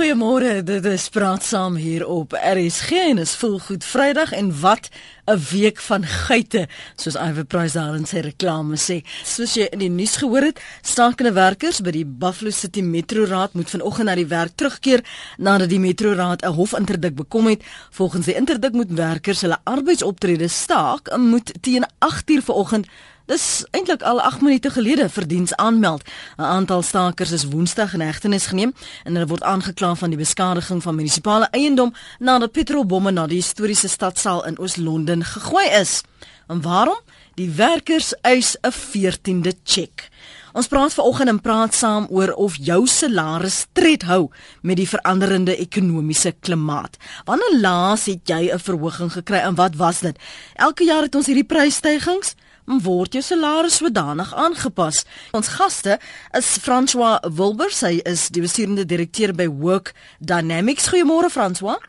Goeiemôre, dit is praat saam hier op RSG en is voel goed Vrydag en wat 'n week van geite, soos Iver Price daar in sy reklame sê. Soos jy in die nuus gehoor het, stakende werkers by die Buffalo City Metro Raad moet vanoggend na die werk terugkeer nadat die Metro Raad 'n hofinterdik bekom het. Volgens die interdik moet werkers hulle arbeidsoptrede staak en moet teen 8:00 vanoggend Dis eintlik al 8 minute gelede vir diens aanmeld. 'n Aantal stakers is Woensdag in hegtenis geneem en hulle word aangekla van die beskadiging van munisipale eiendom nadat petrolbomme na die historiese stadsaal in Oos-London gegooi is. En waarom? Die werkers eis 'n 14de cheque. Ons praat vanoggend en praat saam oor of jou salaris tred hou met die veranderende ekonomiese klimaat. Wanneer laas het jy 'n verhoging gekry en wat was dit? Elke jaar het ons hierdie prysstygings word jou salaris sodanig aangepas. Ons gaste is François Wilbers, hy is die bestuurende direkteur by Work Dynamics. Goeiemôre François.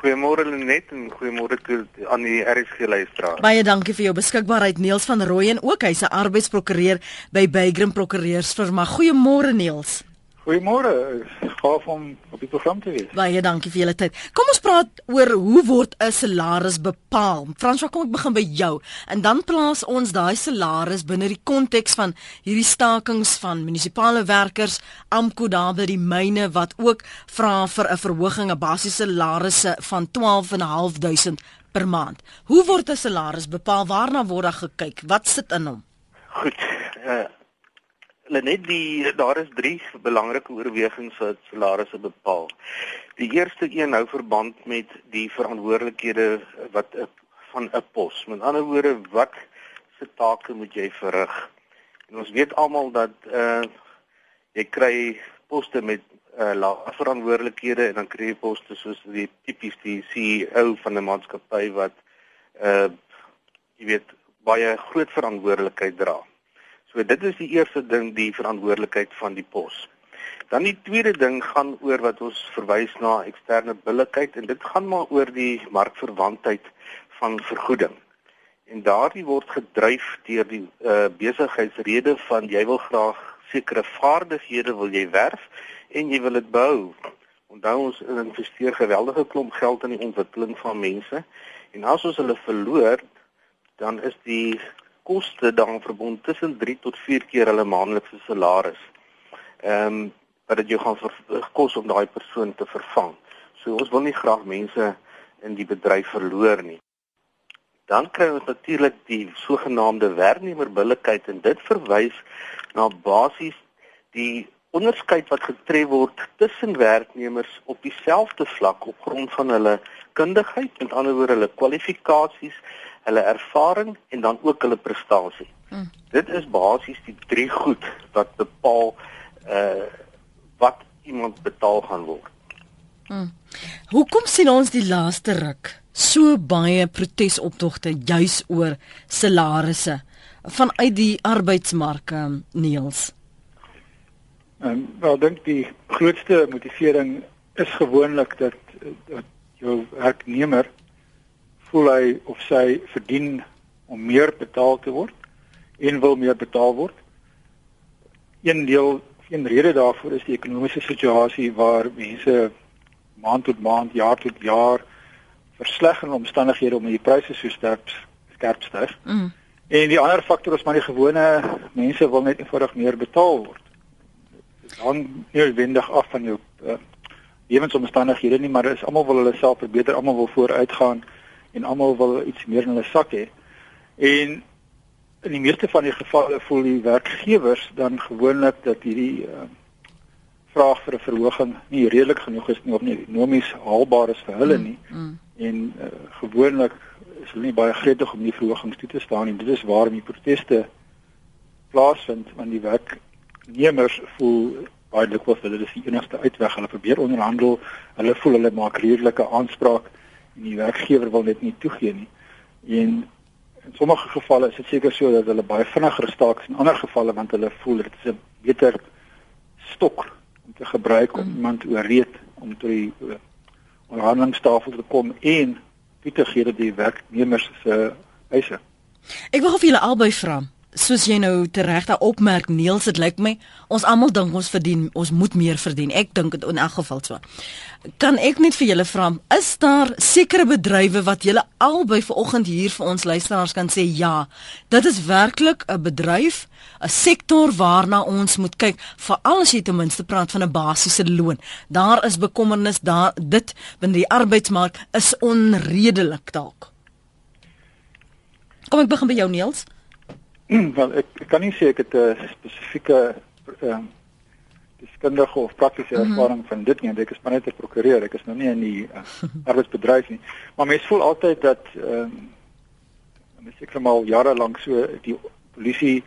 Goeiemôre Lenet en goeiemôre aan die RSG luisteraars. Baie dankie vir jou beskikbaarheid Niels van Rooyen ook hy's 'n arbeidsprokureur by Bagram Prokureursfirma. Goeiemôre Niels. Goeiemôre. Gaaf om op die program te wees. Baie dankie vir julle tyd. Kom ons praat oor hoe word 'n salaris bepaal? François, kom ek begin by jou. En dan plaas ons daai salaris binne die konteks van hierdie stakings van munisipale werkers, AMKU daar by die myne wat ook vra vir 'n verhoging, 'n basiese salarisse van 12.500 per maand. Hoe word 'n salaris bepaal? Waarna word daar gekyk? Wat sit in hom? Goed. Uh Lenet die daar is drie belangrike oorwegings wat salarisse bepaal. Die eerste een hou verband met die verantwoordelikhede wat van 'n pos. Met ander woorde, wat se take moet jy verrig? En ons weet almal dat uh jy kry poste met uh lae verantwoordelikhede en dan kry jy poste soos die tipies die CEO van 'n maatskappy wat uh jy weet baie groot verantwoordelikheid dra. So dit is die eerste ding die verantwoordelikheid van die pos. Dan die tweede ding gaan oor wat ons verwys na eksterne billikheid en dit gaan maar oor die markverwantheid van vergoeding. En daardie word gedryf deur die uh, besigheidsrede van jy wil graag sekere vaardighede wil jy werf en jy wil dit bou. Onthou ons investeer geweldige klomp geld in die ontwikkeling van mense en as ons hulle verloor dan is die koste daaraan verbond tussen 3 tot 4 keer hulle maandelikse salaris. Ehm um, wat dit jou gaan kos om daai persoon te vervang. So ons wil nie graag mense in die bedryf verloor nie. Dan kry ons natuurlik die sogenaamde werknemerbillikheid en dit verwys na basies die onderskeid wat getref word tussen werknemers op dieselfde vlak op grond van hulle kundigheid, met ander woorde hulle kwalifikasies hulle ervaring en dan ook hulle prestasie. Hmm. Dit is basies die drie goed wat bepaal uh wat iemand betaal gaan word. Hmm. Hoekom sien ons die laaste ruk so baie protesoptogte juis oor salarisse vanuit die arbeidsmark um, Niels? Ehm um, wel dink die grootste motivering is gewoonlik dat dat jou werknemer voel hy of sy verdien om meer betaal te word en wil meer betaal word. Een deel, een rede daarvoor is die ekonomiese situasie waar mense maand tot maand, jaar tot jaar verslegter omstandighede om die pryse so sterk skerp styg. Mm. En die ander faktor is maar die gewone mense wil net eenvoudig meer betaal word. Dit hang nie wendig af van jou uh, lewensomstandighede nie, maar is almal wil hulle self verbeter, almal wil vooruitgaan en almal wil iets meer in hulle sak hê. En in die meeste van die gevalle voel die werkgewers dan gewoonlik dat hierdie uh, vraag vir 'n verhoging nie redelik genoeg is nie of nie ekonomies haalbaar is vir hulle mm, nie. Mm, mm. En uh, gewoonlik is hulle nie baie gretig om die verhogings toe te staan nie. Dit is waarom die proteste plaasvind want die werknemers voel baie dikwels dat dit is die enigste uitweg. Hulle probeer onderhandel. Hulle voel hulle maak redelike aanspraak en die werkgewer wil dit nie toegee nie. En in sommige gevalle is dit seker so dat hulle baie vinniger staak as in ander gevalle want hulle voel dit is 'n beter stok om te gebruik om mm. iemand te ooreed om tot die uh, onderhandelingstafel te kom en te gee dat die werknemers se eise. Ek wil of julle albei vra. Soos jy nou tereg daar opmerk Niels dit lyk my ons almal dink ons verdien ons moet meer verdien. Ek dink dit in elk geval so. Kan ek net vir julle vra is daar sekere bedrywe wat julle albei vanoggend hier vir ons luisteraars kan sê ja dit is werklik 'n bedryf 'n sektor waarna ons moet kyk veral as jy ten minste praat van 'n basiese loon? Daar is bekommernis daar dit binne die arbeidsmark is onredelik dalk. Kom ek begin by jou Niels wel ek, ek kan nie sê ek het 'n spesifieke ehm uh, deskundige of praktiese mhm. ervaring mm -hmm. van dit nie, ek is maar net 'n prokureur, ek is nou nie in die uh, arbeidsbedryf nie. Maar mens voel altyd dat ehm um, mens seker al jare lank so die polisie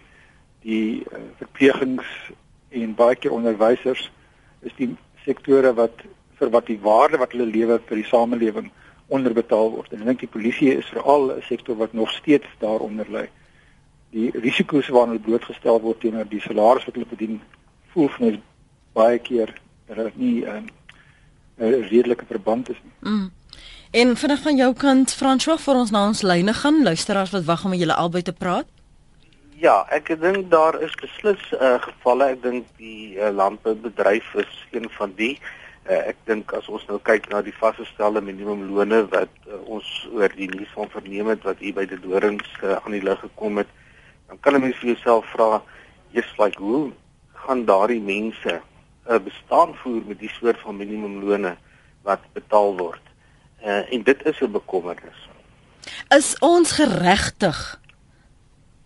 die uh, verplegings en baie keer onderwysers is die sektore wat vir wat die waarde wat hulle lewe vir die samelewing onderbetaal word. En ek dink die polisie is veral 'n sektor wat nog steeds daaronder lê die risiko's waaraan hulle blootgestel word teenoor die salaris wat hulle verdien voel vir my baie keer dat dit nie ehm, 'n um, redelike verband is nie. Mm. En vinnig van jou kant François vir ons na ons lyne gaan luisteraars wat wag om met julle albei te praat. Ja, ek dink daar is beslis uh, gevalle. Ek dink die uh, landboubedryf is een van die uh, ek dink as ons nou kyk na die vasgestelde minimumlone wat uh, ons oor die nuus van verneem het wat hier by die dorings uh, aan die lig gekom het dan kan 'n mens vir jouself vra, jy's like hoe gaan daardie mense 'n uh, bestaan voer met die soort van minimumlone wat betaal word? Uh, en dit is 'n bekommernis. Is ons geregtig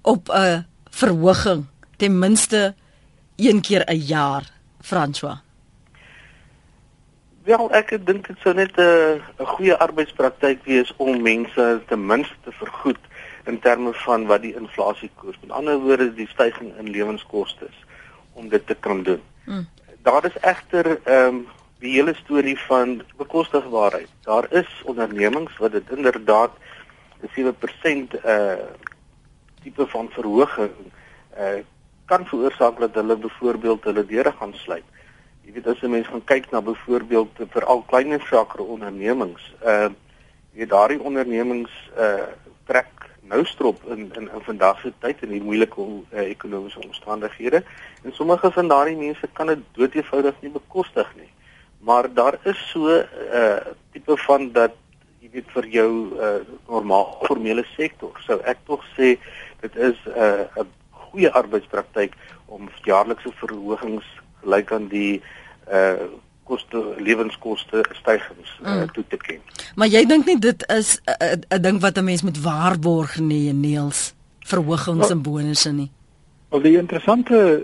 op 'n verhoging ten minste een keer 'n jaar, François? Wel, ek dink dit sou net 'n 'n goeie arbeidspraktyk wees om mense ten minste te vergoed in terme van wat die inflasiekoers. Met ander woorde, die stygings in lewenskoste om dit te kan doen. Hmm. Daar is egter ehm um, die hele storie van bekostigbaarheid. Daar is ondernemings wat dit inderdaad 'n 7% uh eh, tipe van verhoging uh kan veroorsaak dat hulle byvoorbeeld hulle deure gaan sluit. Jy weet as 'n mens gaan kyk na byvoorbeeld vir al kleiner sakke ondernemings, uh jy weet daardie ondernemings uh trek nou strop in in in vandag se tyd in die moeilike uh, ekonomiese omstandighede. En sommige van daardie mense kan dit doeteenvoudig nie bekostig nie. Maar daar is so 'n uh, eh, tipe van dat jy weet vir jou uh, normaal formele sektor. Sou ek tog sê dit is 'n uh, 'n goeie arbeidspraktyk om jaarlikse verhogings gelyk aan die uh koste lewenskoste stygings uh, mm. toe te ken. Maar jy dink nie dit is 'n ding wat 'n mens moet waarborg nie, Neels, verhogings well, en bonusse nie. Wel die interessante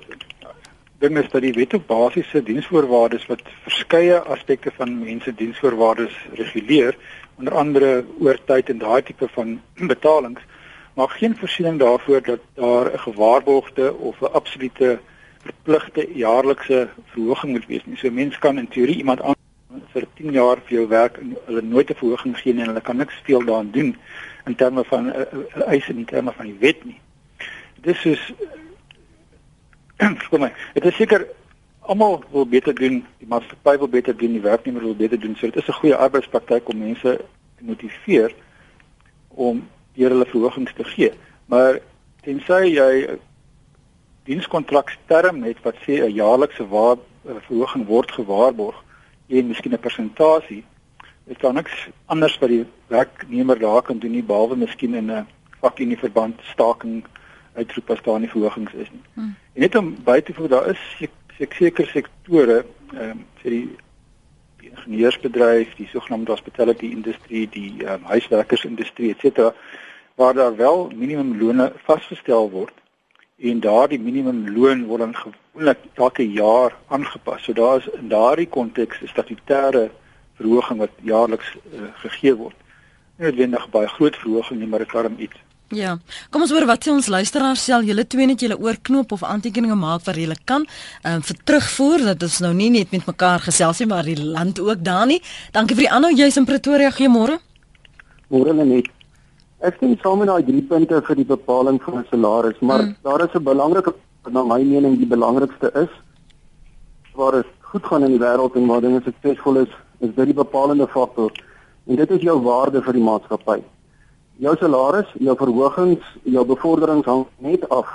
ding is dat die wet op basiese diensvoorwaardes wat verskeie aspekte van mense diensvoorwaardes reguleer, onder andere oor tyd en daai tipe van betalings, maar geen voorsiening daarvoor dat daar 'n gewaarborgde of 'n absolute verpligte jaarlikse verhoging moet wees nie. So mense kan in teorie iemand aan vir 10 jaar vir jou werk en hulle nooit 'n verhoging gee nie en hulle kan niks veel daaraan doen in terme van eh, uh, eh, eis in terme van die wet nie. Dis is vir my. Dit is seker almal wil beter doen, die maatskappy wil beter doen, die werknemer wil beter doen. So dit is 'n goeie arbeidspraktyk om mense te motiveer om deur hulle verhogings te gee. Maar tensy jy dienskontraksterm het wat sê 'n jaarlikse waar verhoging word gewaarborg en miskien 'n persentasie is daar niks anders wat die werknemer daar kan doen nie behalwe miskien in 'n vakunie verband staking uitroep as daar nie verhogings is nie. Hmm. En net om by te voeg daar is ek seker sektore ehm um, vir die die ingenieursbedryf, die sogenaamde hospitality industrie, die um, huiswerkersindustrie et cetera waar daar wel minimumlone vasgestel word en daardie minimumloon word dan gewoonlik elke jaar aangepas. So daar is in daardie konteks 'n statutêre verhoging wat jaarliks uh, gegee word. Nie noodwendig baie groot verhoging nie, maar dit karm iets. Ja. Kom ons hoor wat sê ons luisteraars sel julle twee net julle oorknop of aantekeninge maak waar julle kan. Ehm um, vir terugvoer dat ons nou nie net met mekaar gesels nie, maar die land ook daar nie. Dankie vir die aanhou jy's in Pretoria. Goeiemôre. Môre net. Ek sien saam met daai drie punte vir die bepaling van 'n salaris, maar mm. daar is 'n belangrike na my mening die belangrikste is waar dit goed gaan in die wêreld en waar dinge suksesvol is, is dit die bepalende faktor en dit is jou waarde vir die maatskappy. jou salaris, jou verhogings, jou bevorderings hang net af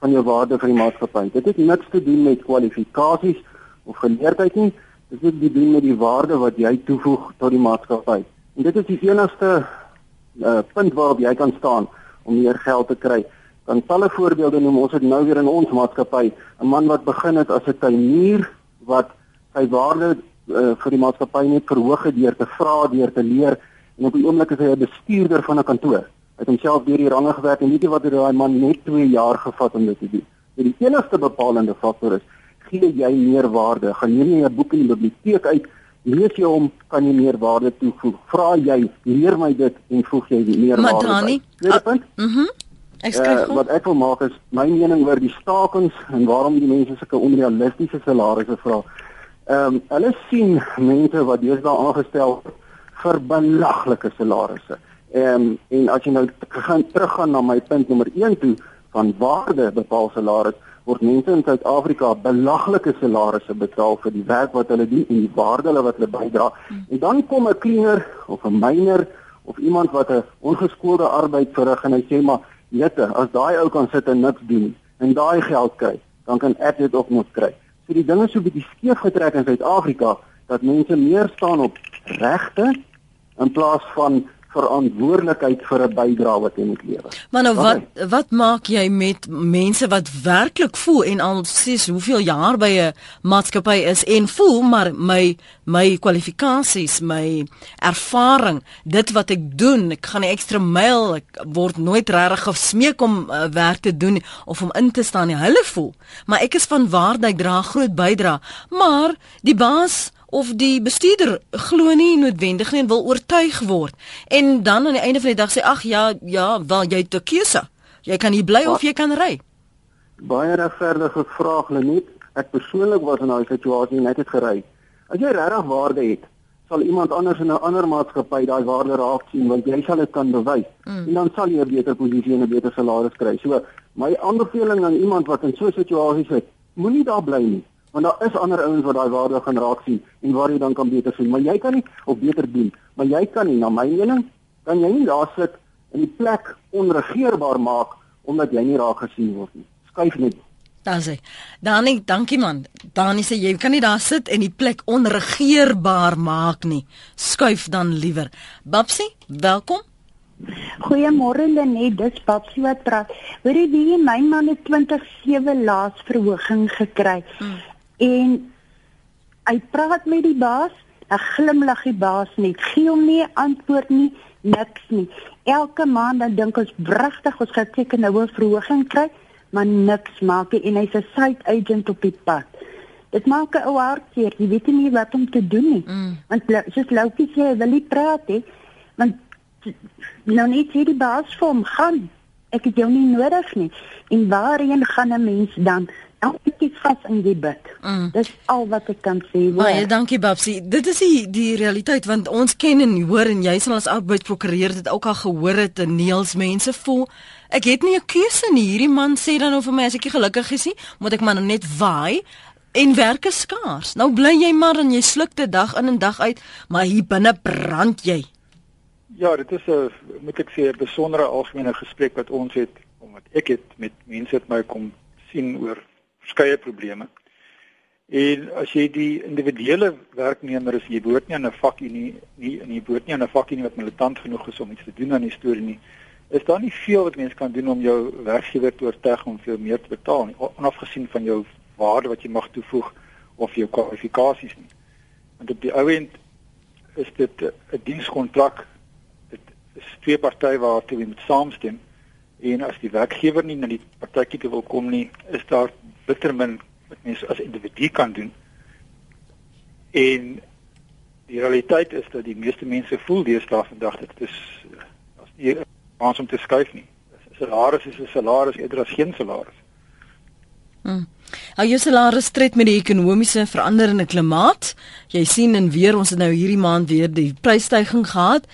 van jou waarde vir die maatskappy. Dit het niks te doen met kwalifikasies of geleerdheid nie. Dit het te doen met die waarde wat jy toevoeg tot die maatskappy. En dit is die enigste uh, punt waarop jy kan staan om meer geld te kry. Dan talle voorbeelde noem ons dit nou weer in ons maatskappy, 'n man wat begin het as 'n tuinier wat sy waarde uh, vir die maatskappy net verhoog het deur te vra, deur te leer en op die oomblik is hy 'n bestuurder van 'n kantoor. Hy het homself deur die range gewerk en weet jy wat het daai man net 2 jaar gevat om dit te doen. So die enigste bepalende faktor is gee jy meer waarde. Gaan jy 'n boek in die biblioteek uit, lees jy hom, kan jy meer waarde toevoeg. Vra jy, leer my dit en voeg jy meer maar waarde. Dani, Tweede punt. Mhm. Mm ek skryf Uh, wat ek wil maak is my mening oor die stakings en waarom die mense sulke onrealistiese salarisse vra. Ehm um, hulle sien mense wat deesdae aangestel vir belaglike salarisse. Ehm um, en as jy nou gaan teruggaan na my punt nommer 1 toe van waarde bepaal salaris word mense in Suid-Afrika belaglike salarisse betaal vir die werk wat hulle doen en die waarde hulle wat hulle bydra. En dan kom 'n cleaner of 'n myner of iemand wat 'n ongeskoolde arbeid verrig en hy sê maar jette, as daai ou kan sit en niks doen en daai geld kry, dan kan ek dit ook moet kry. So die dinge so bietjie skeef getrek in Suid-Afrika dat mense meer staan op regte in plaas van verantwoordelikheid vir 'n bydrae wat jy moet lewer. Maar nou wat wat maak jy met mense wat werklik voel en al sies hoeveel jaar by 'n maatskappy is en voel maar my my kwalifikasies, my ervaring, dit wat ek doen, ek gaan 'n ekstra myl, ek word nooit regtig gesmeek om uh, werk te doen of om in te staan nie. Hulle voel, maar ek is van waarde, ek dra groot bydrae, maar die baas of die bestuurder glo nie noodwendig nie en wil oortuig word. En dan aan die einde van die dag sê ag ja, ja, wel jy het 'n keuse. Jy kan hier bly of jy kan ry. Baie regverdige vraag Lenet. Ek persoonlik was in daai situasie net het gery. As jy regtig waarde het, sal iemand anders in 'n ander maatskappy daai waarde raak sien want jy sal dit kan bewys. Mm. En dan sal jy 'n beter posisie en 'n beter salaris kry. So, my aanbeveling aan iemand wat in so 'n situasie sit, moenie daar bly nie want daar is ander ouens wat daai waarde gaan raak sien en waar jy dan kan beter sien, maar jy kan nie of beter doen, maar jy kan nie na my mening kan jy nie daar sit in die plek onregeerbaar maak omdat jy nie raak gesien word nie. Skuif net. Dan sê, Dani, dankie man. Dani sê jy kan nie daar sit en die plek onregeerbaar maak nie. Skuif dan liewer. Babsie, welkom. Goeiemôre Lenet, dis Babsie wat praat. Hoor jy wie my man het 27 laas verhoging gekry. Hmm. En hy praat met die baas, 'n glimlag die baas net. Gee hom nie antwoord nie, niks nie. Elke maand dan dink ons wragtig ons gaan seker nou 'n verhoging kry, maar niks maak nie en hy's 'n side agent op die pad. Dit maak 'n ou hartseer. Jy weet nie wat om te doen nie. Mm. Want soos Loukie sê, hy wil nie praat nie. Want nou net sê die baas vir hom gaan. Ek het jou nie nodig nie. En waarheen gaan 'n mens dan? Elke vas in die bed. Mm. Dis al wat ek kan sê. Baie dankie Babsie. Dit is die die realiteit want ons ken en hoor en jy sal as arbeidsprokureur dit ook al gehoor het en neels mense voel ek het nie 'n keuse nie. Hierdie man sê dan nou vir my as ek nie gelukkig is nie, moet ek maar net waai en werk is skaars. Nou bly jy maar en jy sluk dit dag in en dag uit, maar hier binne brand jy. Ja, dit is 'n moet ek sê 'n besondere algemene gesprek wat ons het omdat ek het met mense wat my kom sien oor verskeie probleme. En as jy die individuele werknemer is, jy behoort nie aan 'n vakunie nie, nie jy behoort nie aan 'n vakunie wat militant genoeg is om iets te doen aan die storie nie. Is daar nie veel wat mense kan doen om jou werkgewer te oortuig om veel meer te betaal nie, onafgesien van jou waarde wat jy mag toevoeg of jou kwalifikasies nie. Want op die ou end is dit 'n dienskontrak. Dit is twee partye waartoe jy moet saamstem en as die werkgewer nie na die partytjie wil kom nie, is daar bitter min wat mense as individu kan doen. En die realiteit is dat die meeste mense voel deesdae vandag dit is as nie kans om te skuif nie. Salaris is 'n salaris eerder as geen salaris. Hmm. Hou jou salaris tred met die ekonomiese veranderende klimaat. Jy sien en weer ons het nou hierdie maand weer die prysstygings gehad.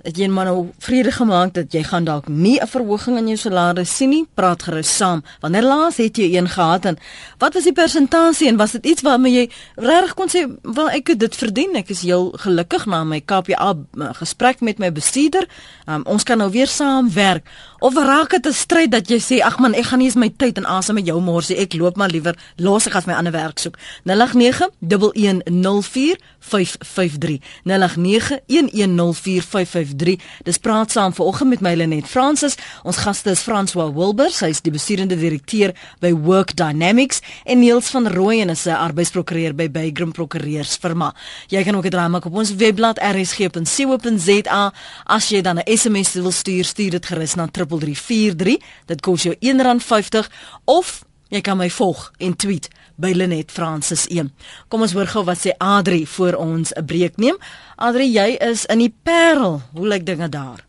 Het jy maar nou vrede gemaak dat jy gaan dalk nie 'n verhoging in jou salaris sien nie? Praat gerus saam. Wanneer laas het jy een gehad en wat was die persentasie en was dit iets waarmee jy regtig kon sê, "Wel, ek het dit verdien. Ek is heel gelukkig na my KPA gesprek met my bestuurder. Um, ons kan nou weer saamwerk." Of raak dit 'n stryd dat jy sê, "Ag man, ek gaan nie eens my tyd en asem met jou morsie. Ek loop maar liewer los ek gaan my ander werk soek." 0891104553. 0891104553. Dis praat saam vanoggend met my Lenet Fransis. Ons gaste is François Wilbers, hy is die bestuurende direkteur by Work Dynamics en Niels van Rooyen is 'n arbeidsprokureur by Bagram Prokureurs firma. Jy kan ook 'n draai maak op ons webblad rsg.co.za. As jy dan 'n SMS wil stuur, stuur dit gerus na 3343. Dit kos jou R1.50 of jy kan my volg en tweet by Lenet Francis 1. Kom ons hoor gou wat sê Adri voor ons 'n breek neem. Adri, jy is in die Parel. Hoe lyk dinge daar?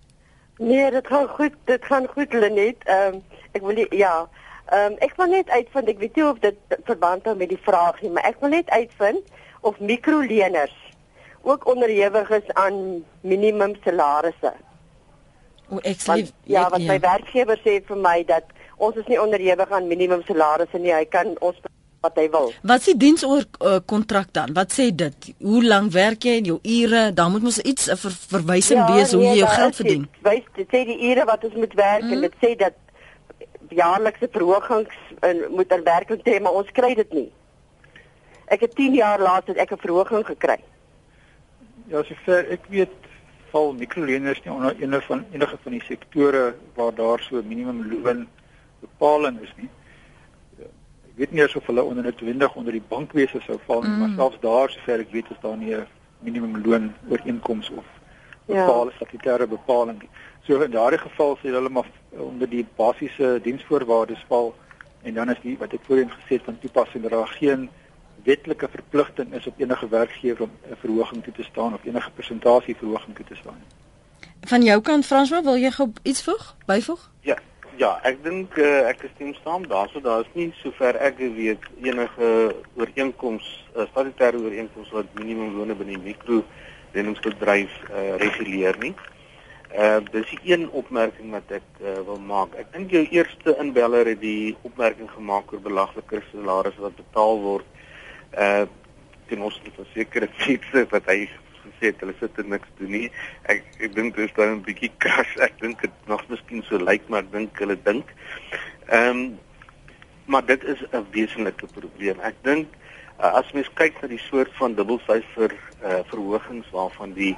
Nee, dit gaan goed. Dit gaan goed Lenet. Ehm um, ek wil nie, ja. Ehm um, ek wil net uitvind, ek weet nie of dit verband hou met die vraag nie, maar ek wil net uitvind of mikroleners ook onderhewig is aan minimum salarisse. O, ek sê ja, wat my werkgewer sê vir my dat ons is nie onderhewig aan minimum salarisse nie. Hy kan ons wat hy wil. Wat is die diensoor uh, kontrak dan? Wat sê dit? Hoe lank werk jy? Jou ure? Dan moet mos iets 'n ver, verwysing ja, wees hoe nee, jy jou geld is dit. verdien. Wys dit sê die ure wat ons moet werk Mhm. en dit sê dat jaarlikse verhogings in, moet in werking tree, maar ons kry dit nie. Ek het 10 jaar laat het ek 'n verhoging gekry. Ja, sover ek weet, val mikroleners nie onder enige van enige van die sektore waar daar so minimumloon bepaling is nie. Ja, Ek weet nie eers of hulle onder noodwendig onder die bankwese sou val nie, mm. maar selfs daar sover ek weet is daar nie 'n minimumloon ooreenkoms of Ja. bepaalde statutêre bepaling nie. So in daardie geval sê hulle maar onder die basiese diensvoorwaardes val en dan is die wat ek voorheen gesê het van toepassing dat daar geen wetlike verpligting is op enige werkgewer om 'n verhoging toe te staan of enige persentasie verhoging toe te staan. Van jou kant François, wil jy gou iets voeg? Byvoeg? Ja, ja, ek dink uh, ek stem saam daarso. Daar is nie sover ek weet enige ooreenkoms, uh, statutêre ooreenkoms wat minimumlone binne mikro lenningsbedryf uh, reguleer nie. Uh dis die een opmerking wat ek uh, wil maak. Ek dink jou eerste inbeller het die opmerking gemaak oor belaglike salarisse wat betaal word uh ten opsigte van sekere mense wat hy gesê het hulle sit en niks doen nie. Ek ek dink dis dan 'n bietjie kras. Ek dink dit nog miskien so lyk maar ek dink hulle dink. Ehm um, maar dit is 'n wesenlike probleem. Ek dink uh, as mens kyk na die soort van dubbelsyfer uh, verhogings waarvan die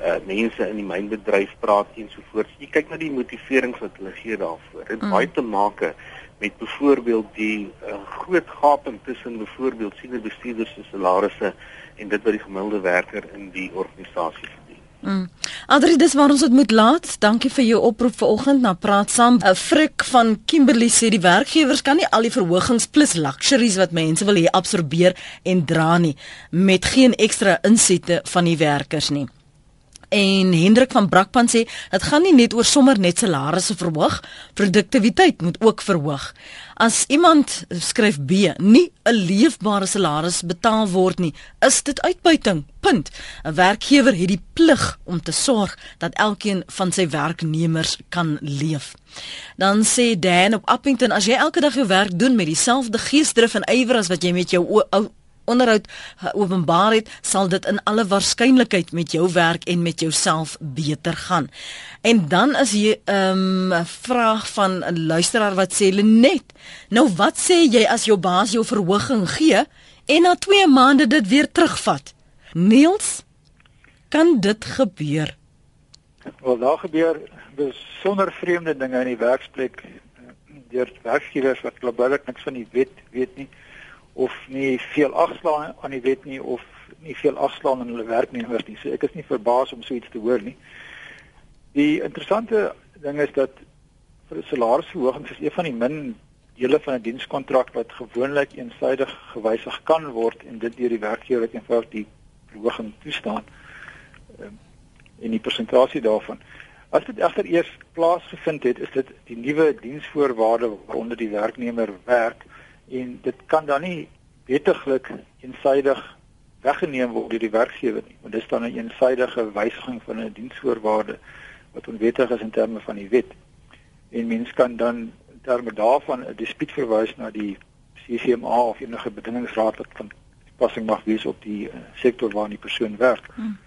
uh, mense in die mynbedryf praat ensovoorts. Jy kyk na die motiverings wat hulle gee daarvoor. Dit Mm. baie te maak met byvoorbeeld die uh, groot gaping tussen byvoorbeeld senior bestuurders se salarisse en dit wat die gemiddelde werker in die organisasie verdien. Mm. Adri, dis waar ons dit moet laat. Dankie vir jou oproep vanoggend na praat saam. 'n Frik van Kimberley sê die werkgewers kan nie al die verhogings plus luxuries wat mense wil hê absorbeer en dra nie met geen ekstra insette van die werkers nie. En Hendrik van Brakpan sê dit gaan nie net oor sommer net salarisse verhoog, produktiwiteit moet ook verhoog. As iemand skryf B nie 'n leefbare salaris betaal word nie, is dit uitbuiting. Punt. 'n Werkgewer het die plig om te sorg dat elkeen van sy werknemers kan leef. Dan sê Dan op Appington as jy elke dag jou werk doen met dieselfde geesdrif en ywer as wat jy met jou ou onderhoud uh, openbaar het, sal dit in alle waarskynlikheid met jou werk en met jouself beter gaan. En dan is hier 'n um, vraag van 'n luisteraar wat sê Lenet, nou wat sê jy as jou baas jou verhoging gee en na 2 maande dit weer terugvat? Niels, kan dit gebeur? Wel daar gebeur besonder vreemde dinge in die werksplek deur werkgewers wat globaalik niks van die wet weet nie of nie veel agslaan aan die wet nie of nie veel agslaan aan hulle werknemers nie. So ek is nie verbaas om so iets te hoor nie. Die interessante ding is dat vir 'n salarisverhoging is een van die min dele van 'n dienskontrak wat gewoonlik eensydig gewysig kan word en dit deur die werkgewer eenvoudig die verhoging toestaan Ehm, en die persentasie daarvan. As dit egter eers plaasgevind het, is dit die nuwe diensvoorwaarde waaronder die werknemer werk en dit kan dan nie wettiglik eensydig weggeneem word deur die werkgewer nie, want dis dan 'n eensidedige wysiging van 'n diensvoorwaarde wat onwettig is in terme van die wet. En mens kan dan in terme daarvan 'n dispuut verwys na die CCMA of enige bedingingsraad wat van toepassing mag wees op die uh, sektor waarin die persoon werk. Hmm.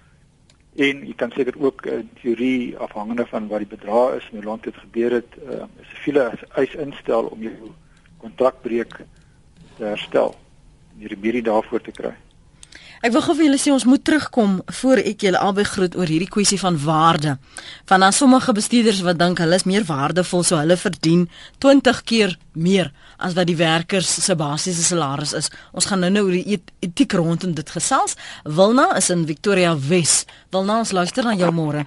En jy kan seker ook 'n uh, teorie afhangende van wat die bedrag is en hoe lank dit gebeur het, uh, is 'n file eis instel om jou kontrakbreek te herstel. Die remedie daarvoor te kry. Ek wil gou vir julle sê ons moet terugkom voor ek julle albei groet oor hierdie kwessie van waarde. Van dan sommige bestuurders wat dink hulle is meer waardevol so hulle verdien 20 keer meer as wat die werkers se basiese salaris is. Ons gaan nou-nou oor die etiek rondom dit gesels. Wilna is in Victoria Wes. Wilna, ons luister na jou môre.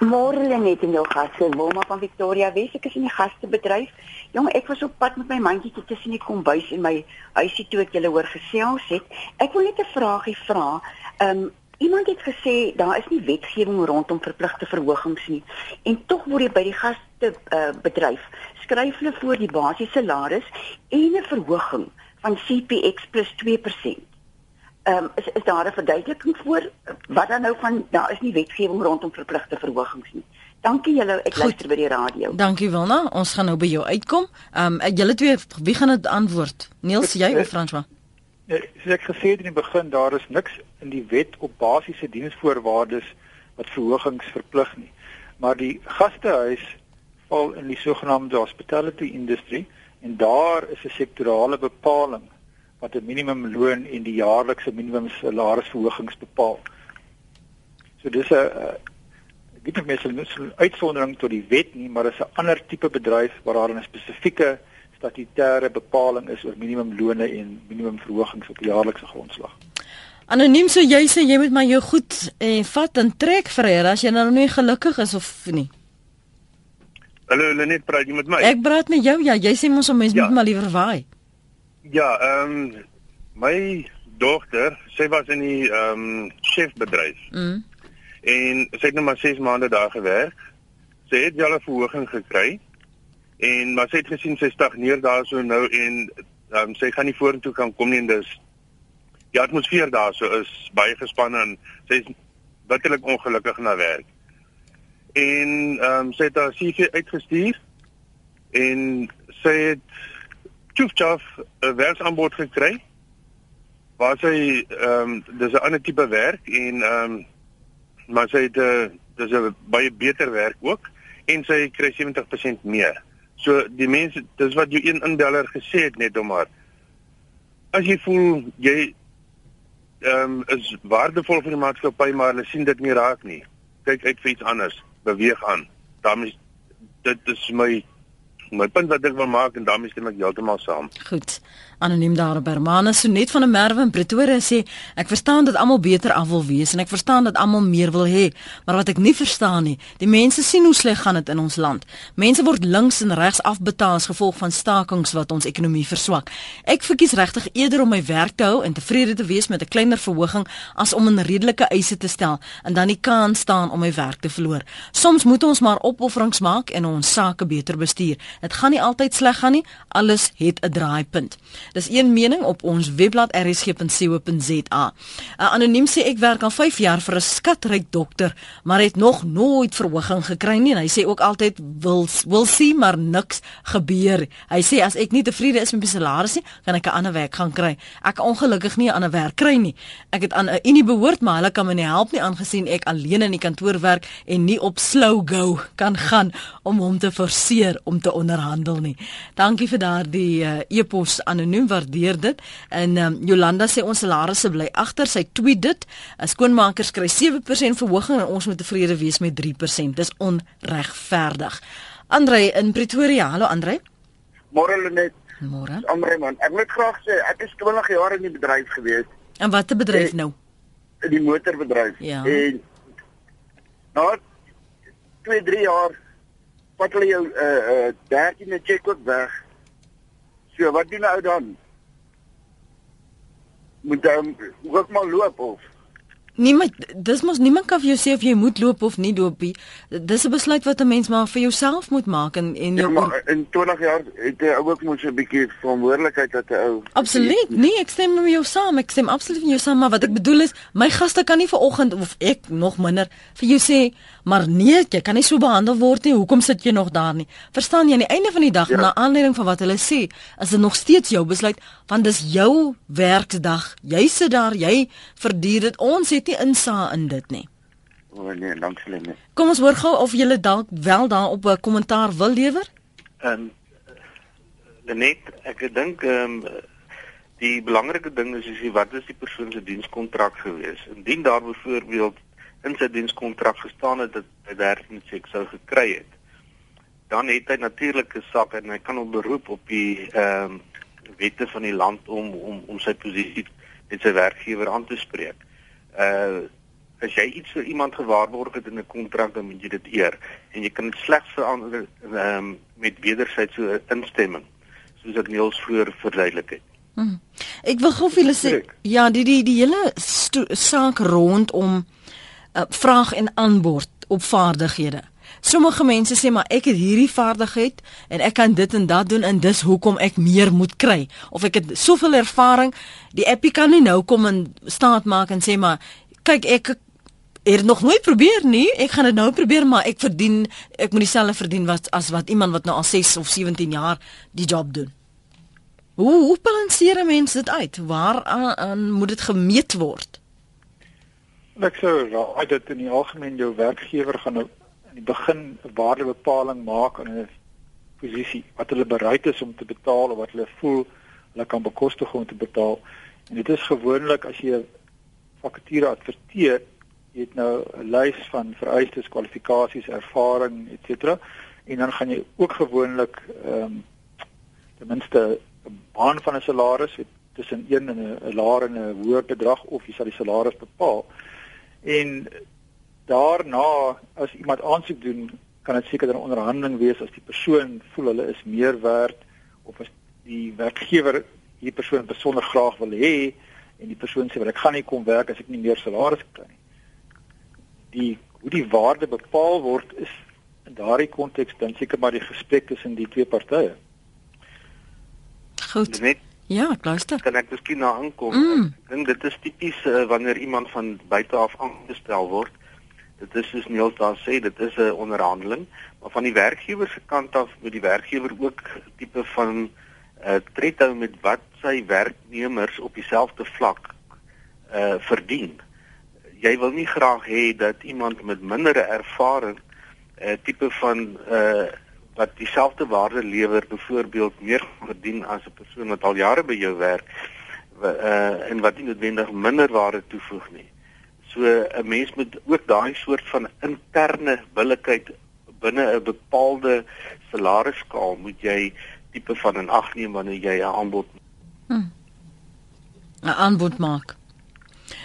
Môre net in jou gaste, Wilma van Victoria Wes. Ek is in die gastebedryf. Jong, ek was op pad met my mandjie tussen die kombuis en my huisie toe ek julle hoor gesels het. Ek wil net 'n vraagie vra. Ehm um, iemand het gesê daar is nie wetgewing rondom verpligte verhogings nie. En tog word jy by die gaste uh, bedryf skryf hulle voor die basiese salaris en 'n verhoging van CPX plus 2%. Ehm um, is is daar 'n verduideliking voor wat dan nou van daar is nie wetgewing rondom verpligte verhogings nie. Dankie julle, ek Goed. luister by die radio. Dankie Wilna, ons gaan nou by jou uitkom. Ehm um, julle twee wie gaan dit antwoord? Niels, jy of François? Nee, soos ek gesê het in die begin, daar is niks in die wet op basiese diensvoorwaardes wat verhogings verplig nie. Maar die gastehuis val in die sogenaamde hospitality industry en daar is 'n sektorale bepaling wat 'n minimumloon en die jaarlikse minimum salarisverhogings bepaal. So dis 'n nie meer so 'n uitsondering tot die wet nie, maar dis 'n ander tipe bedryf waar daar 'n spesifieke statutêre bepaling is oor minimumlone en minimumverhogings op jaarlikse grondslag. Anoniem so jy sê jy moet maar jou goed en vat en trek vir hier as jy nou nie gelukkig is of nie. Hallo Lenet, praat jy met my? Ek praat met jou. Ja, jy sê mos om mens ja. moet maar liewer waai. Ja, ehm um, my dogter, sy was in die ehm um, chefbedryf. Mm. En sy het nou maar 6 maande daar gewerk. Sy het wel 'n verhoging gekry. En maar sy het gesien sy stagneer daarso nou en ehm um, sy gaan nie vorentoe kan kom nie en dis die atmosfeer daarso is baie gespanne en sy is bitterlik ongelukkig na werk. En ehm um, sy het haar CV uitgestuur en sy het Tjoefchaf 'n werksaanbod gekry waar sy ehm um, dis 'n ander tipe werk en ehm um, maar sy het 'n uh, dis 'n baie beter werk ook en sy kry 70% meer. So die mense dis wat jou een inbeller gesê het net om maar as jy voel jy ehm um, is waardevol vir die maatskappy maar hulle sien dit nie raak nie. Kyk uit vir iets anders, beweeg aan. Daarmee dit is my my punt wat ek wil maak en daarmee stem ek heeltemal saam. Goed. Anoniem daar op Hermanus so net van 'n Merwe in Pretoria sê ek verstaan dat almal beter af wil wees en ek verstaan dat almal meer wil hê, maar wat ek nie verstaan nie, die mense sien hoe sleg gaan dit in ons land. Mense word links en regs afbetaal as gevolg van stakings wat ons ekonomie verswak. Ek verkies regtig eerder om my werk te hou en tevrede te wees met 'n kleiner verhoging as om 'n redelike eise te stel en dan die kans staan om my werk te verloor. Soms moet ons maar opofferings maak en ons sake beter bestuur. Dit gaan nie altyd sleg gaan nie. Alles het 'n draaipunt. Dis een mening op ons webblad rsg.co.za. 'n Anoniem sê ek werk al 5 jaar vir 'n skatryk dokter, maar het nog nooit verhoging gekry nie en hy sê ook altyd wil wil sien maar niks gebeur. Hy sê as ek nie tevrede is met my salaris nie, kan ek 'n ander werk gaan kry. Ek ongelukkig nie 'n ander werk kry nie. Ek het aan 'n unie behoort, maar hulle kan my nie help nie aangesien ek alleen in die kantoor werk en nie op slow go kan gaan om hom te forceer om te onderhandel nie. Dankie vir daardie uh, e-pos anoniem doen waardeer dit. En um, Jolanda sê ons salarisse bly agter. Sy tweet dit. Skoonmakers kry 7% verhoging en ons moet tevrede wees met 3%. Dis onregverdig. Andre in Pretoria. Hallo Andre. Môre Lenet. Môre. Andre man, ek wil graag sê ek is 20 jaar in die bedryf gewees. En watter bedryf nou? In die motorbedryf. Ja. En nou 2, 3 jaar wat hulle jou uh uh 13e check ook weg. So wat doen ou dan? Moet hy ook maar loop of? Niemand dis mos niemand kan vir jou sê of jy moet loop of nie loop nie. Dis 'n besluit wat 'n mens maar vir jouself moet maak en en Ja, maar in 20 jaar het hy ook mos 'n bietjie verantwoordelikheid dat 'n ou Absoluut. Nee, ek stem met jou saam. Ek stem absoluut met jou saam, maar wat ek bedoel is, my gaste kan nie vanoggend of ek nog minder vir jou sê, maar nee, jy kan nie so behandel word nie. Hoekom sit jy nog daar nie? Verstaan jy aan die einde van die dag Ja. na aanleiding van wat hulle sê, is dit nog steeds jou besluit want dis jou werkdag. Jy sit daar, jy verduur dit. Ons het nie insaag in dit nie. O nee, dankie hulle nie. Kom ons hoor gou of jy dalk wel daarop 'n kommentaar wil lewer. Ehm net ek dink ehm die belangrike ding is is wat is die persoon se dienskontrak gewees? Indien daar byvoorbeeld in sy dienskontrak gestaan het dat hy werk met seks sou gekry het, dan het hy natuurlik 'n sak en hy kan op beroep op die ehm wette van die land om om om sy posisie met sy werkgewer aan te spreek. Uh as jy iets vir iemand gewaarborg het in 'n kontrak dan moet jy dit eer en jy kan dit slegs verander ehm met wederwysige instemming soos ek Niels voor verduidelik het. Hmm. Ek wil gou vir julle sê ja, die die die hele saak rondom uh, vraag en aanbod op vaardighede. Sommige mense sê maar ek het hierdie vaardigheid en ek kan dit en dat doen en dis hoekom ek meer moet kry of ek het soveel ervaring. Die appie kan nie nou kom en staat maak en sê maar kyk ek het dit nog nooit probeer nie. Ek gaan dit nou probeer maar ek verdien ek moet dieselfde verdien wat as wat iemand wat nou al 6 of 17 jaar die job doen. Hoe hoe balanseer 'n mens dit uit? Waar aan, aan moet dit gemeet word? Ek sou raai dat in die algemeen jou werkgewer gaan nou die begin 'n waardebepaling maak aan 'n posisie wat hulle bereid is om te betaal of wat hulle voel hulle kan bekostig om te betaal. En dit is gewoonlik as jy 'n vakature adverteer, jy het nou 'n lys van vereistes, kwalifikasies, ervaring, ens. En dan gaan jy ook gewoonlik ehm um, ten minste 'n baan van 'n salaris het tussen 1 en 'n laer en 'n hoër bedrag of jy sal die salaris bepaal. En daarna as iemand aansoek doen, kan dit seker 'n onderhandeling wees as die persoon voel hulle is meer werd of as die werkgewer hierdie persoon besonder graag wil hê en die persoon sê wel ek gaan nie kom werk as ek nie meer salaris kry nie. Die hoe die waarde bepaal word is in daardie konteks dan seker maar die gesprek tussen die twee partye. Goed. Net Ja, ek luister. kan ek miskien na aankom. Mm. Ek dink dit is tipies uh, wanneer iemand van buite af aangestel word. Dit is soos Niels daar sê, dit is 'n onderhandeling, maar van die werkgewer se kant af moet die werkgewer ook tipe van uh tred hou met wat sy werknemers op dieselfde vlak uh verdien. Jy wil nie graag hê dat iemand met mindere ervaring 'n uh, tipe van uh wat dieselfde waarde lewer byvoorbeeld meer verdien as 'n persoon wat al jare by jou werk uh en wat nie noodwendig minder waarde toevoeg nie. So 'n mens moet ook daai soort van interne billikheid binne 'n bepaalde salarisskaal moet jy tipe van in ag neem wanneer jy 'n aanbod 'n aanbod maak.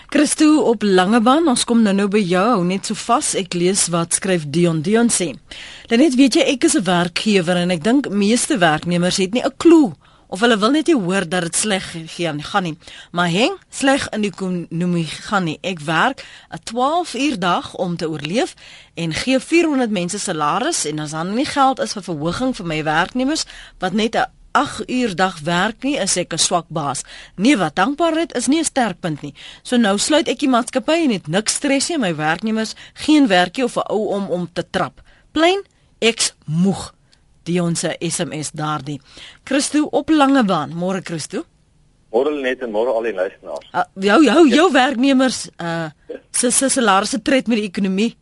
Christo op Langebaan, ons kom nou-nou by jou, net so vas. Ek lees wat skryf Dion Dion sê. Dan net weet jy ek is 'n werkgewer en ek dink meeste werknemers het nie 'n klou of hulle wil net nie hoor dat dit sleg gaan gaan nie. Maar heng sleg in die ekonomie gaan nie. Ek werk 'n 12 uur dag om te oorleef en gee 400 mense salaris en as dan nie geld is vir verhoging vir my werknemers wat net 'n 8 uur dag werk nie, is ek 'n swak baas. Nee, wat dankbaarheid is nie 'n sterkpunt nie. So nou sluit ek die maatskappy en het niks stres nie, my werknemers geen werkie of 'n ou om om te trap. Plein ek's moeg. Die ons SMS daardie. Christo op Langebaan. Môre Christo. Môre net en môre al die luisteraars. Uh, jou jou jou werknemers uh se se salarisse tred met die ekonomie.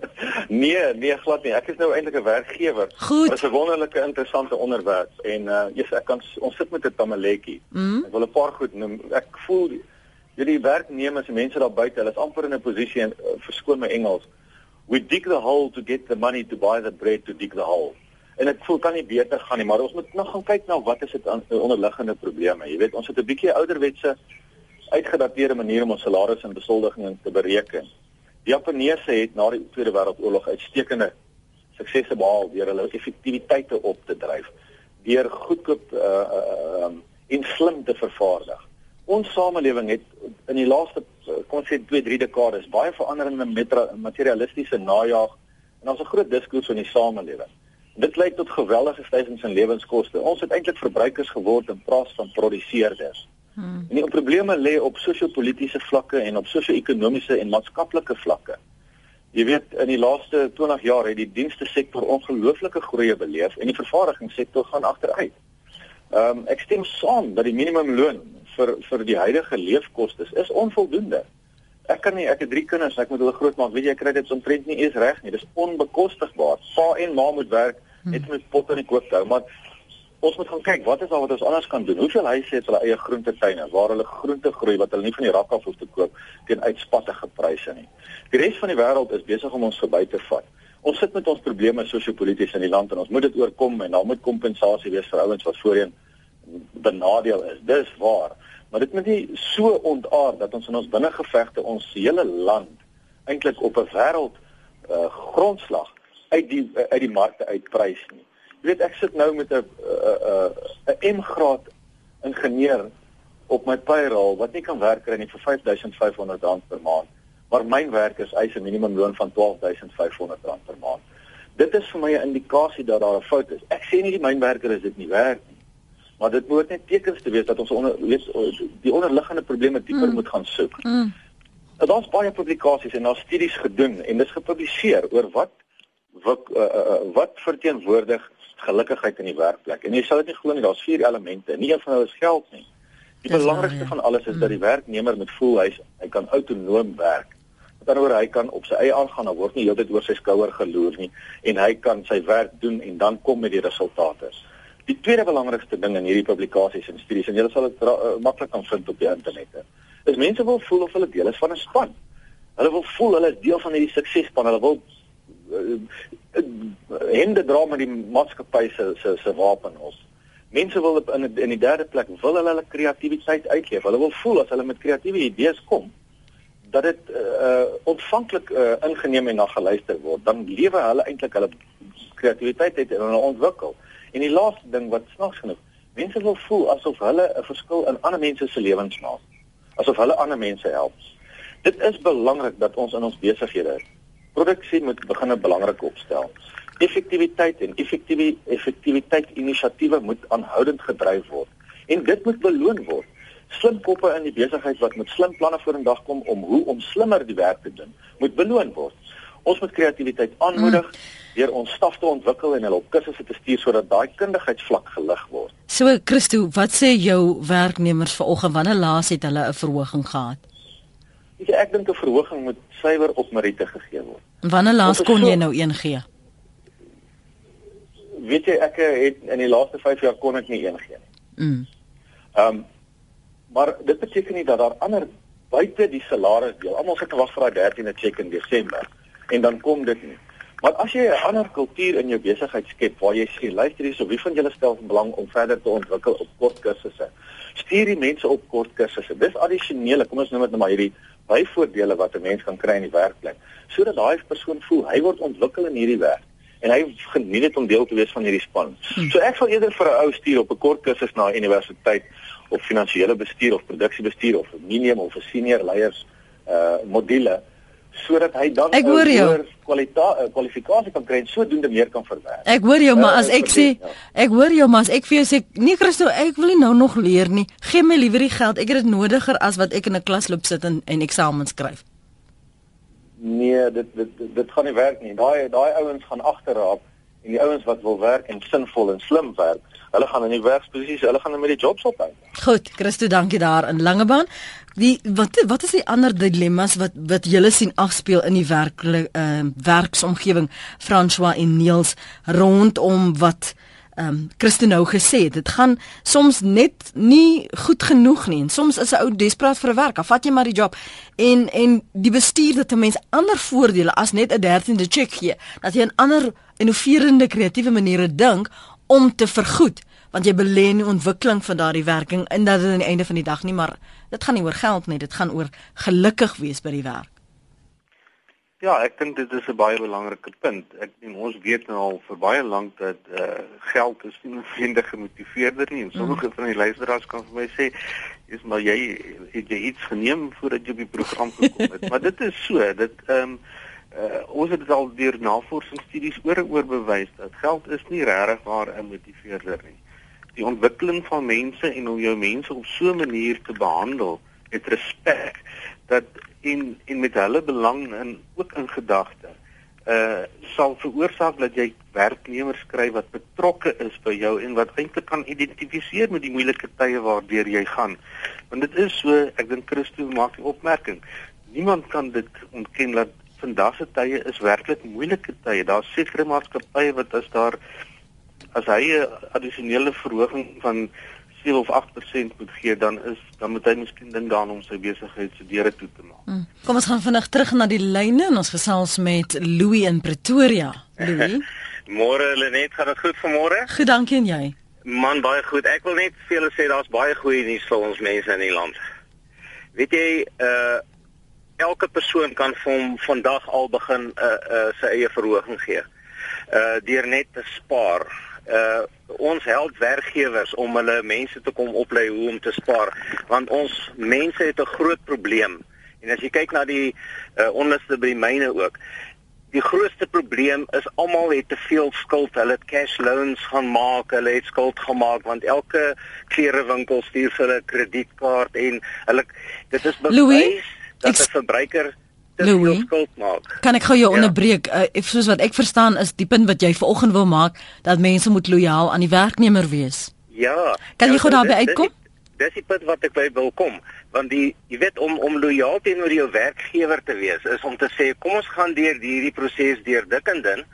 Nee, nee glad nie. Ek is nou eintlik 'n werkgewer. Dit is 'n wonderlike interessante onderwerp en uh yes, ek kan ons sit met 'n tamaletjie. Mm. Ek wil 'n paar goed noem. Ek voel jullie werknemers en mense daar buite, hulle is amper in 'n posisie en uh, verskoon my Engels. We dig the hole to get the money to buy the bread to dig the hole. En ek voel kan nie beter gaan nie, maar ons moet nog gaan kyk na wat is dit aan onderliggende probleme. Jy weet, ons het 'n bietjie ouderwetse uitgedateerde manier om ons salarisse en besoldiging te bereken. Die Japaneese het na die Tweede Wêreldoorlog uitstekende suksese behaal deur hulle effektiwiteite op te dryf, deur goedkoop uh, uh um, en slim te vervaardig. Ons samelewing het in die laaste kom ons sê 2, 3 dekades baie veranderende materialistiese najaag en ons 'n groot diskurs in die samelewing. Dit lei tot geweldige stygings in lewenskoste. Ons het eintlik verbruikers geword in plaas van produseerders. Hmm. En die probleme lê op sosio-politiese vlakke en op sosio-ekonomiese en maatskaplike vlakke. Jy weet in die laaste 20 jaar het die dienste sektor ongelooflike groei beleef en die vervaardigingssektor gaan agteruit. Ehm um, ek stem saam dat die minimumloon vir vir die huidige leefkoste is onvoldoende. Ek kan nie ek het drie kinders, ek moet hulle grootmaak. Weet jy, ek kry dit omtrent nie eens reg nie. Dis onbekostigbaar. Pa en ma moet werk net met pot in die koop hou, maar ons moet gaan kyk wat is daar wat ons anders kan doen. Hoeveel huise het hulle eie groentetuine waar hulle groente groei wat hulle nie van die rak af hoef te koop teen uitspattige pryse nie. Die res van die wêreld is besig om ons verby te vat. Ons sit met ons probleme sosio-polities in die land en ons moet dit oorkom en daar moet kompensasie wees vir ouens wat voorheen benadeel is. Dis waar. Maar dit moet nie so ontaard dat ons in ons binnengevegte ons hele land eintlik op 'n wêreld uh, grondslag uit die uit die markte uitprys nie. Jy weet ek sit nou met 'n 'n 'n M-graad ingenieur op my payroll wat nie kan werk kry nie vir R5500 per maand. Maar myn werkers eis 'n minimumloon van R12500 per maand. Dit is vir my 'n indikasie dat daar 'n fout is. Ek sê nie die mynwerker is dit nie werk nie maar dit moet net tekens te wees dat ons onder weet die onderliggende probleme dieper mm. moet gaan soek. Mm. Daar's baie publikasies en daar's studies gedoen en dis gepubliseer oor wat wat uh, uh, wat verteenwoordig gelukkigheid in die werkplek. En jy sal dit nie glo nie, daar's vier elemente. Nie een van hulle is geld nie. Die belangrikste ja. van alles is mm. dat die werknemer moet voel hy hy kan autonoom werk. Met ander woorde, hy kan op sy eie aangaan, hy word nie heeltyd oor sy skouer geloer nie en hy kan sy werk doen en dan kom met die resultate. Die tweede belangrikste ding in hierdie publikasies en studies en julle sal dit uh, maklik kan vind op die internet. Is mense wil voel of hulle deel is van 'n span. Hulle wil voel hulle is deel van hierdie suksesspan. Hulle wil hende dra met die maatskappy se se se wapen op. Mense wil in in die derde plek wil hulle hulle kreatiwiteit uitleef. Hulle wil voel as hulle met kreatiewe idees kom dat dit uh, ontvanklik uh, ingeneem en na geluister word. Dan lewe hulle eintlik hulle kreatiwiteit uit en hulle ontwikkel. En die laaste ding wat snaaks genoeg, mense wil voel asof hulle 'n verskil in ander mense se lewens maak. Asof hulle ander mense help. Dit is belangrik dat ons in ons besighede produksie moet begin 'n belangrike opstel. Effektiwiteit en effektiewe effektiwiteit inisiatiewe moet aanhoudend gedryf word en dit moet beloon word. Slim koppe in die besigheid wat met slim planne vorendag kom om hoe om slimmer die werk te doen, moet beloon word. Ons moet kreatiwiteit aanmoedig. Mm deur ons staf te ontwikkel en hulle op kursusse te stuur sodat daai kundigheidsvlak gelig word. So Christo, wat sê jou werknemers vanoggend wanneer laas het hulle 'n verhoging gehad? Ek ek dink 'n verhoging moet suiwer op meriete gegee word. Wanneer laas kon so, jy nou een gee? Weet jy ek het in die laaste 5 jaar kon ek nie een gee nie. Mm. Ehm um, maar dit beteken nie dat daar ander buite die salarisdeel. Almal sit wag vir daai 13de cheque in Desember en dan kom dit nie. Maar as jy 'n ander kultuur in jou besigheid skep waar jy sê luister hierso wie van julle stel belang om verder te ontwikkel op kort kursusse. Stuur die mense op kort kursusse. Dis addisionele, kom ons noem dit nou maar hierdie byvoordele wat 'n mens kan kry in die werkplek sodat daai persoon voel hy word ontwikkel in hierdie werk en hy geniet dit om deel te wees van hierdie span. Hmm. So ek sal eerder vir 'n ou stuur op 'n kort kursus na universiteit of finansiële bestuur of produksiebestuur of 'n minimum of 'n senior leiers uh module sodat hy dan 'n hoër kwaliteit kwalifikasie kan kry en sodoende meer kan verwerk. Ek hoor jou, maar uh, as ek sê ja. ek hoor jou, maar as ek vir jou sê nee Christo, ek wil nie nou nog leer nie. Gee my liewer die geld. Ek het dit nodiger as wat ek in 'n klas loop sit en en eksamens skryf. Nee, dit dit dit, dit gaan nie werk nie. Daai daai ouens gaan agterraap en die ouens wat wil werk en sinvol en slim werk, hulle gaan in die werksposisies, hulle gaan met die jobs op hou. Goed, Christo, dankie daar in Langebaan. Die wat wat is die ander dilemmas wat wat julle sien afspeel in die werklike ehm uh, werksomgewing François en Niels rondom wat ehm um, Christo nou gesê het. Dit gaan soms net nie goed genoeg nie en soms is 'n ou desperaat vir 'n werk. Af vat jy maar die job en en die bestuur dat 'n mens ander voordele as net 'n 13de check gee. Dat jy 'n ander innoverende kreatiewe maniere dink om te vergoed want jy belê in die ontwikkeling van daardie werking en dat dit aan die einde van die dag nie maar dit gaan nie oor geld nie dit gaan oor gelukkig wees by die werk Ja, ek dink dit is 'n baie belangrike punt. Ek en ons weet nou al vir baie lank dat uh geld is nie 'n vriende gemotiveerder nie. En sommige mm. van die luisteraars kan vir my sê, "Is maar jy het jy iets geneem voordat jy op die program gekom het." maar dit is so, dit ehm um, uh ons het al deur navorsingsstudies oor oor bewys dat geld is nie regtig waar 'n motiveerder nie. Die ontwikkeling van mense en om jou mense op so 'n manier te behandel met respek dat en en met hulle belang in ook in gedagte uh sal veroorsaak dat jy werknemers kry wat betrokke is by jou en wat eintlik kan identifiseer met die moeilike tye waardeur jy gaan. Want dit is so, ek dink Christo maak 'n opmerking. Niemand kan dit ontken dat vandag se tye is werklik moeilike tye. Daar's sekere maatskappye wat as daar as hy 'n addisionele verhoging van 7 of 8% moet gee dan is dan moet hy miskien dink daaraan om sy besigheid se deure toe te maak. Hmm. Kom ons gaan vinnig terug na die lyne en ons gesels met Louis in Pretoria. Louis. môre Lenet, gaan dit goed vanmôre? Goed, dankie en jy? Man, baie goed. Ek wil net vir julle sê daar's baie goeie nuus vir ons mense in die land. Weet jy, uh elke persoon kan van vandag al begin 'n uh, uh, sy eie verhoging gee. Uh deur net te spaar uh ons help werkgewers om hulle mense te kom oplei hoe om te spaar. Want ons mense het 'n groot probleem. En as jy kyk na die uh, onderste by die myne ook die grootste probleem is almal het te veel skuld. Hulle het cash loans gaan maak hulle het skuld gemaak want elke klerewinkel stuur vir hulle kredietkaart en hulle dit is bewys dat 'n verbruiker Louis, kan ek gou jou ja. onderbreek? Uh, soos wat ek verstaan is die punt wat jy vanoggend wil maak dat mense moet lojaal aan die werknemer wees. Ja. Kan jy ja, gou daarby uitkom? Dis die punt wat ek by wil kom, want die jy weet om om lojaal teenoor jou werkgewer te wees is om te sê kom ons gaan deur hierdie proses deur dik en dun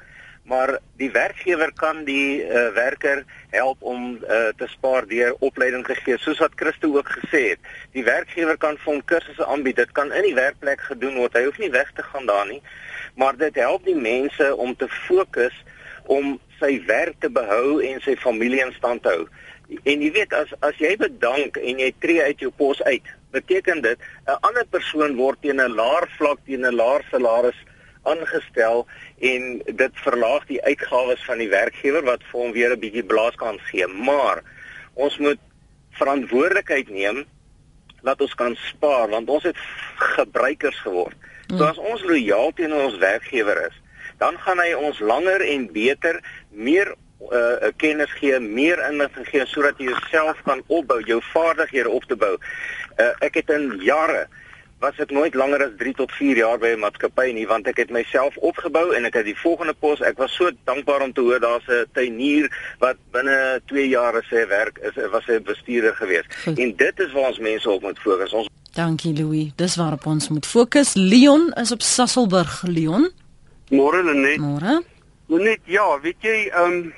maar die werkgewer kan die uh, werker help om uh, te spaar deur opleiding te gee. Soos wat Christo ook gesê het die werkgewer kan vir hom kursusse aanbied. Dit kan in die werkplek gedoen word. Hy hoef nie weg te gaan daar nie. Maar dit help die mense om te fokus om sy werk te behou en sy familie in stand te hou. En jy weet as as jy bedank en jy tree uit jou pos uit beteken dit 'n ander persoon word teen 'n laer vlak teen 'n laer salaris aangestel en dit verlaag die uitgawes van die werkgewer wat vir hom weer 'n bietjie blaaskans gee. Maar ons moet verantwoordelikheid neem dat ons kan spaar want ons het gebruikers geword. So as ons lojaal teenoor ons werkgewer is, dan gaan hy ons langer en beter meer uh kennis gee, meer inligting gee sodat jy jouself kan opbou, jou vaardighede op te bou. Uh ek het in jare was ek nooit langer as 3 tot 4 jaar by 'n maatskappy nie want ek het myself opgebou en ek het die volgende pos. Ek was so dankbaar om te hoor daar's 'n tuinier wat binne 2 jaar sy werk is was 'n bestuurder gewees. Goed. en dit is waar ons mense op moet fokus. Ons Dankie Louis. Dis waarop ons moet fokus. Leon is op Sasselburg Leon. Môre Lenet. Môre. Lenet ja weet jy um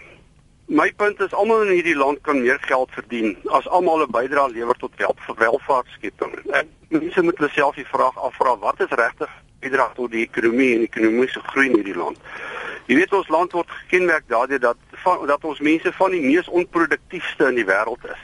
My punt is almal in hierdie land kan meer geld verdien as almal 'n bydrae lewer tot wel, welvaartskeping. Mense moet hulle self die vraag afvra wat is regtig bydrae tot die ekonomie en ekonomiese groei in hierdie land. Jy weet ons land word gekenmerk daardeur dat van, dat ons mense van die mees onproduktiefste in die wêreld is.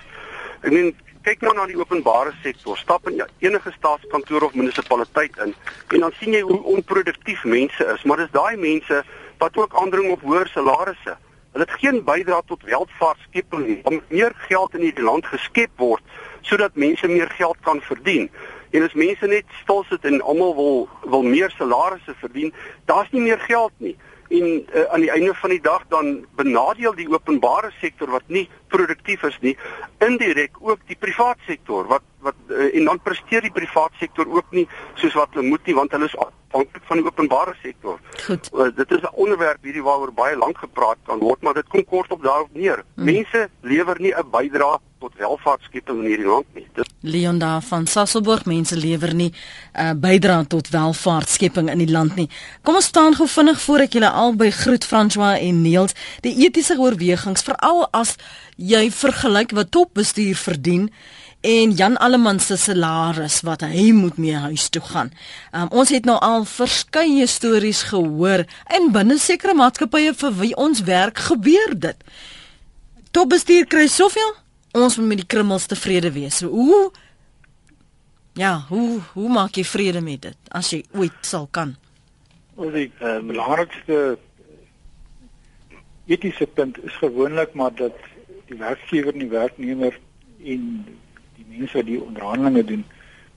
Ek meen kyk nou na die openbare sektor, stap in enige staatskantoor of munisipaliteit in en dan sien jy hoe onproduktief mense is, maar dis daai mense wat ook aandring op hoër salarisse. Hulle het geen bydrae tot welvaartskeping nie. Om meer geld in die land geskep word sodat mense meer geld kan verdien. En as mense net stil sit en almal wil wil meer salarisse verdien, daar's nie meer geld nie. En uh, aan die einde van die dag dan benadeel die openbare sektor wat nie produktief is nie, indirek ook die privaat sektor wat wat uh, en dan presteer die privaat sektor ook nie soos wat hulle moet nie want hulle is afhanklik van die openbare sektor. Goed. Uh, dit is 'n onderwerp hierdie waaroor baie lank gepraat kan word, maar dit kom kort op daarop neer. Hmm. Mense lewer nie 'n bydrae tot welvaartskeping in hierdie land nie. Dit Leon daar van Sasselburg, mense lewer nie 'n uh, bydrae tot welvaartskeping in die land nie. Kom ons staan gou vinnig voor ek julle albei groet François en Niels. Die etiese oorwegings veral as jy vergelyk wat topbestuur verdien en Jan Alleman se salaris wat hy moet mee huis toe gaan. Um, ons het nou al verskeie stories gehoor en binne sekere maatskappye vir wie ons werk gebeur dit. Topbestuur kry soveel, ons moet met die krummels tevrede wees. So, hoe Ja, hoe hoe maak jy vrede met dit as jy ooit sal kan? Ons die uh, belangrikste etiese punt is gewoonlik maar dat die werkgewer en die werknemer en mense wat die onderhandelinge doen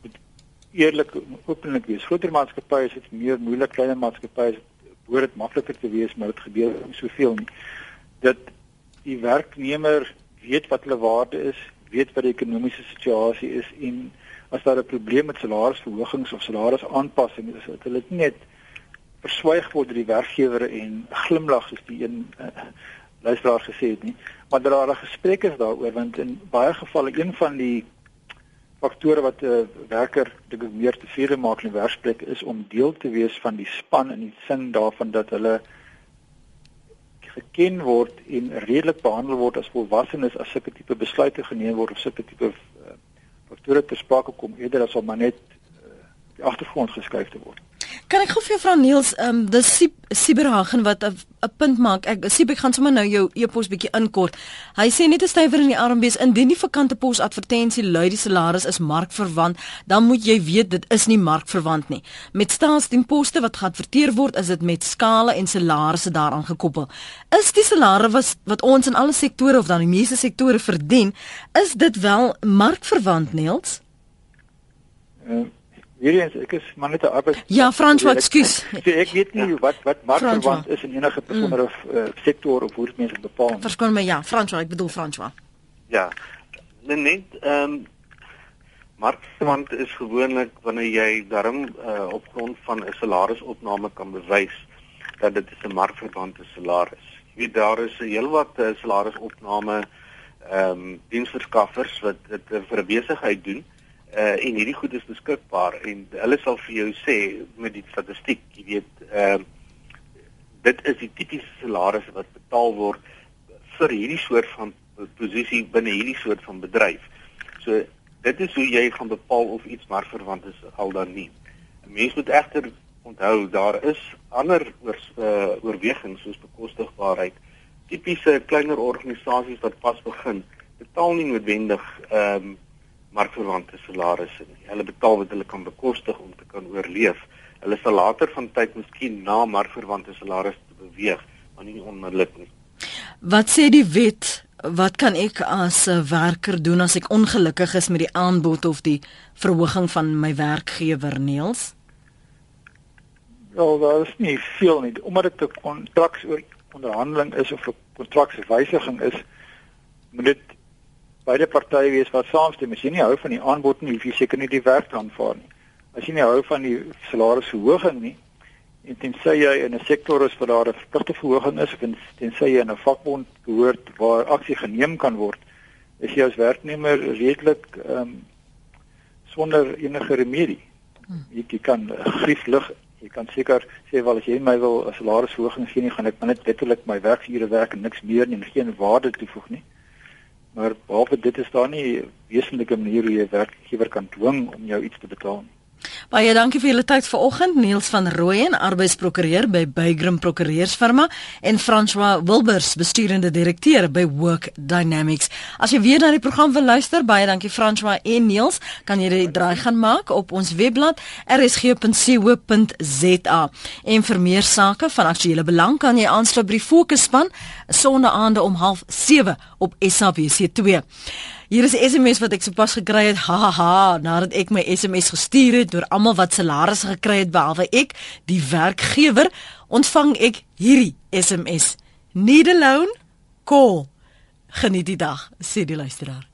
moet eerlik en openlik wees. Groter maatskappye is dit meer moeilik, kleiner maatskappye is behoort dit makliker te wees, maar dit gebeur nie soveel nie. Dat die werknemer weet wat hulle waarde is, weet wat die ekonomiese situasie is en as daar 'n probleem met salarisverhogings of salarisaanpassings is, dat hulle net verswyg word deur die werkgewer en glimlag soos die een uh, luisteraar gesê het nie maar daar is gesprekke daaroor want in baie gevalle een van die faktore wat 'n uh, werker dink ek meer tevrede maak in die werksplek is om deel te wees van die span in die sin daarvan dat hulle geken word en redelik behandel word as volwassenes as sulke tipe besluite geneem word of sulke tipe uh, faktore ter sprake kom eerder as om maar net uh, die agtergrond geskuif te word. Kan ek gou vir jou vra Niels, ehm um, dis Siberhagen wat 'n punt maak. Ek sien ek gaan sommer nou jou e-pos bietjie inkort. Hy sê net 'n stywer in die arm wees indien die vakante pos advertensie lui die salaris is markverwant, dan moet jy weet dit is nie markverwant nie. Met staatsdienposte wat geadverteer word, is dit met skale en salarisse daaraan gekoppel. Is die salarisse wat, wat ons in alle sektore of dan die meeste sektore verdien, is dit wel markverwant, Niels? Hierdie is ek is maar net 'n arbeid Ja, François, ekskuus. Ek, ek, ek weet nie ja. wat wat markverwant is in enige besondere mm. uh, sektor of hoe mense bepaal. Verskoon my ja, François, ek bedoel François. Ja. Net ehm um, markverwant is gewoonlik wanneer jy darm uh, op grond van 'n salarisopname kan bewys dat dit 'n markverwante salaris. Jy weet daar is 'n heelwat uh, salarisopname ehm um, diensverskaffers wat dit uh, vir 'n besigheid doen uh en hierdie goed is beskikbaar en hulle sal vir jou sê met die statistiek, jy weet, ehm uh, dit is die tipiese salarisse wat betaal word vir hierdie soort van posisie binne hierdie soort van bedryf. So dit is hoe jy gaan bepaal of iets maar verwant is al dan nie. 'n Mens moet egter onthou daar is ander oor uh, oorwegings soos bekostigbaarheid. Tipiese kleiner organisasies wat pas begin, betaal nie noodwendig ehm um, markverwante salarisse nie. Hulle betaal wat hulle kan bekostig om te kan oorleef. Hulle sal later van tyd miskien na markverwante salarisse beweeg, maar nie onmiddellik nie. Wat sê die wet? Wat kan ek as 'n werker doen as ek ongelukkig is met die aanbod of die verhoging van my werkgewer Neels? Wel, daar is nie veel nie. Omdat dit 'n kontraksoonderhandeling is of 'n kontrakswysiging is, moet dit beide partye wees wat saamstem. As jy nie hou van die aanbod nie, hoef jy seker nie die werk aanvaar nie. As jy nie hou van die salarisverhoging nie, en tensy jy in 'n sektor is waar daar 'n verpligte verhoging is of tensy jy in 'n vakbond behoort waar aksie geneem kan word, is jy as werknemer redelik ehm um, sonder enige remedie. Jy, jy kan grief lig Jy kan seker sê wel as jy my wil 'n salarisverhoging gee nie gaan ek net letterlik my werksure werk en niks meer nie en geen waarde toevoeg nie. Maar behalwe dit is daar nie wesenlike manier hoe jy werkgewer kan dwing om jou iets te betaal nie. Baie dankie vir julle tyd vanoggend. Niels van Rooyen, arbeidsprokureur by Bygrim Prokureursfirma en François Wilbers, besturende direkteur by Work Dynamics. As jy weer na die program wil luister, baie dankie François en Niels, kan jy dit draai gaan maak op ons webblad rsg.co.za. En vir meer sake van aktuële belang kan jy aansluit by die Fokusspan sonnaande om 07:30 op SABC2. Hier is 'n SMS wat ek sopas gekry het. Ha ha nadat ek my SMS gestuur het deur almal wat salarisse gekry het behalwe ek, die werkgewer, ontvang ek hierdie SMS. Need alone, call. Geniet die dag, sê die luisteraar.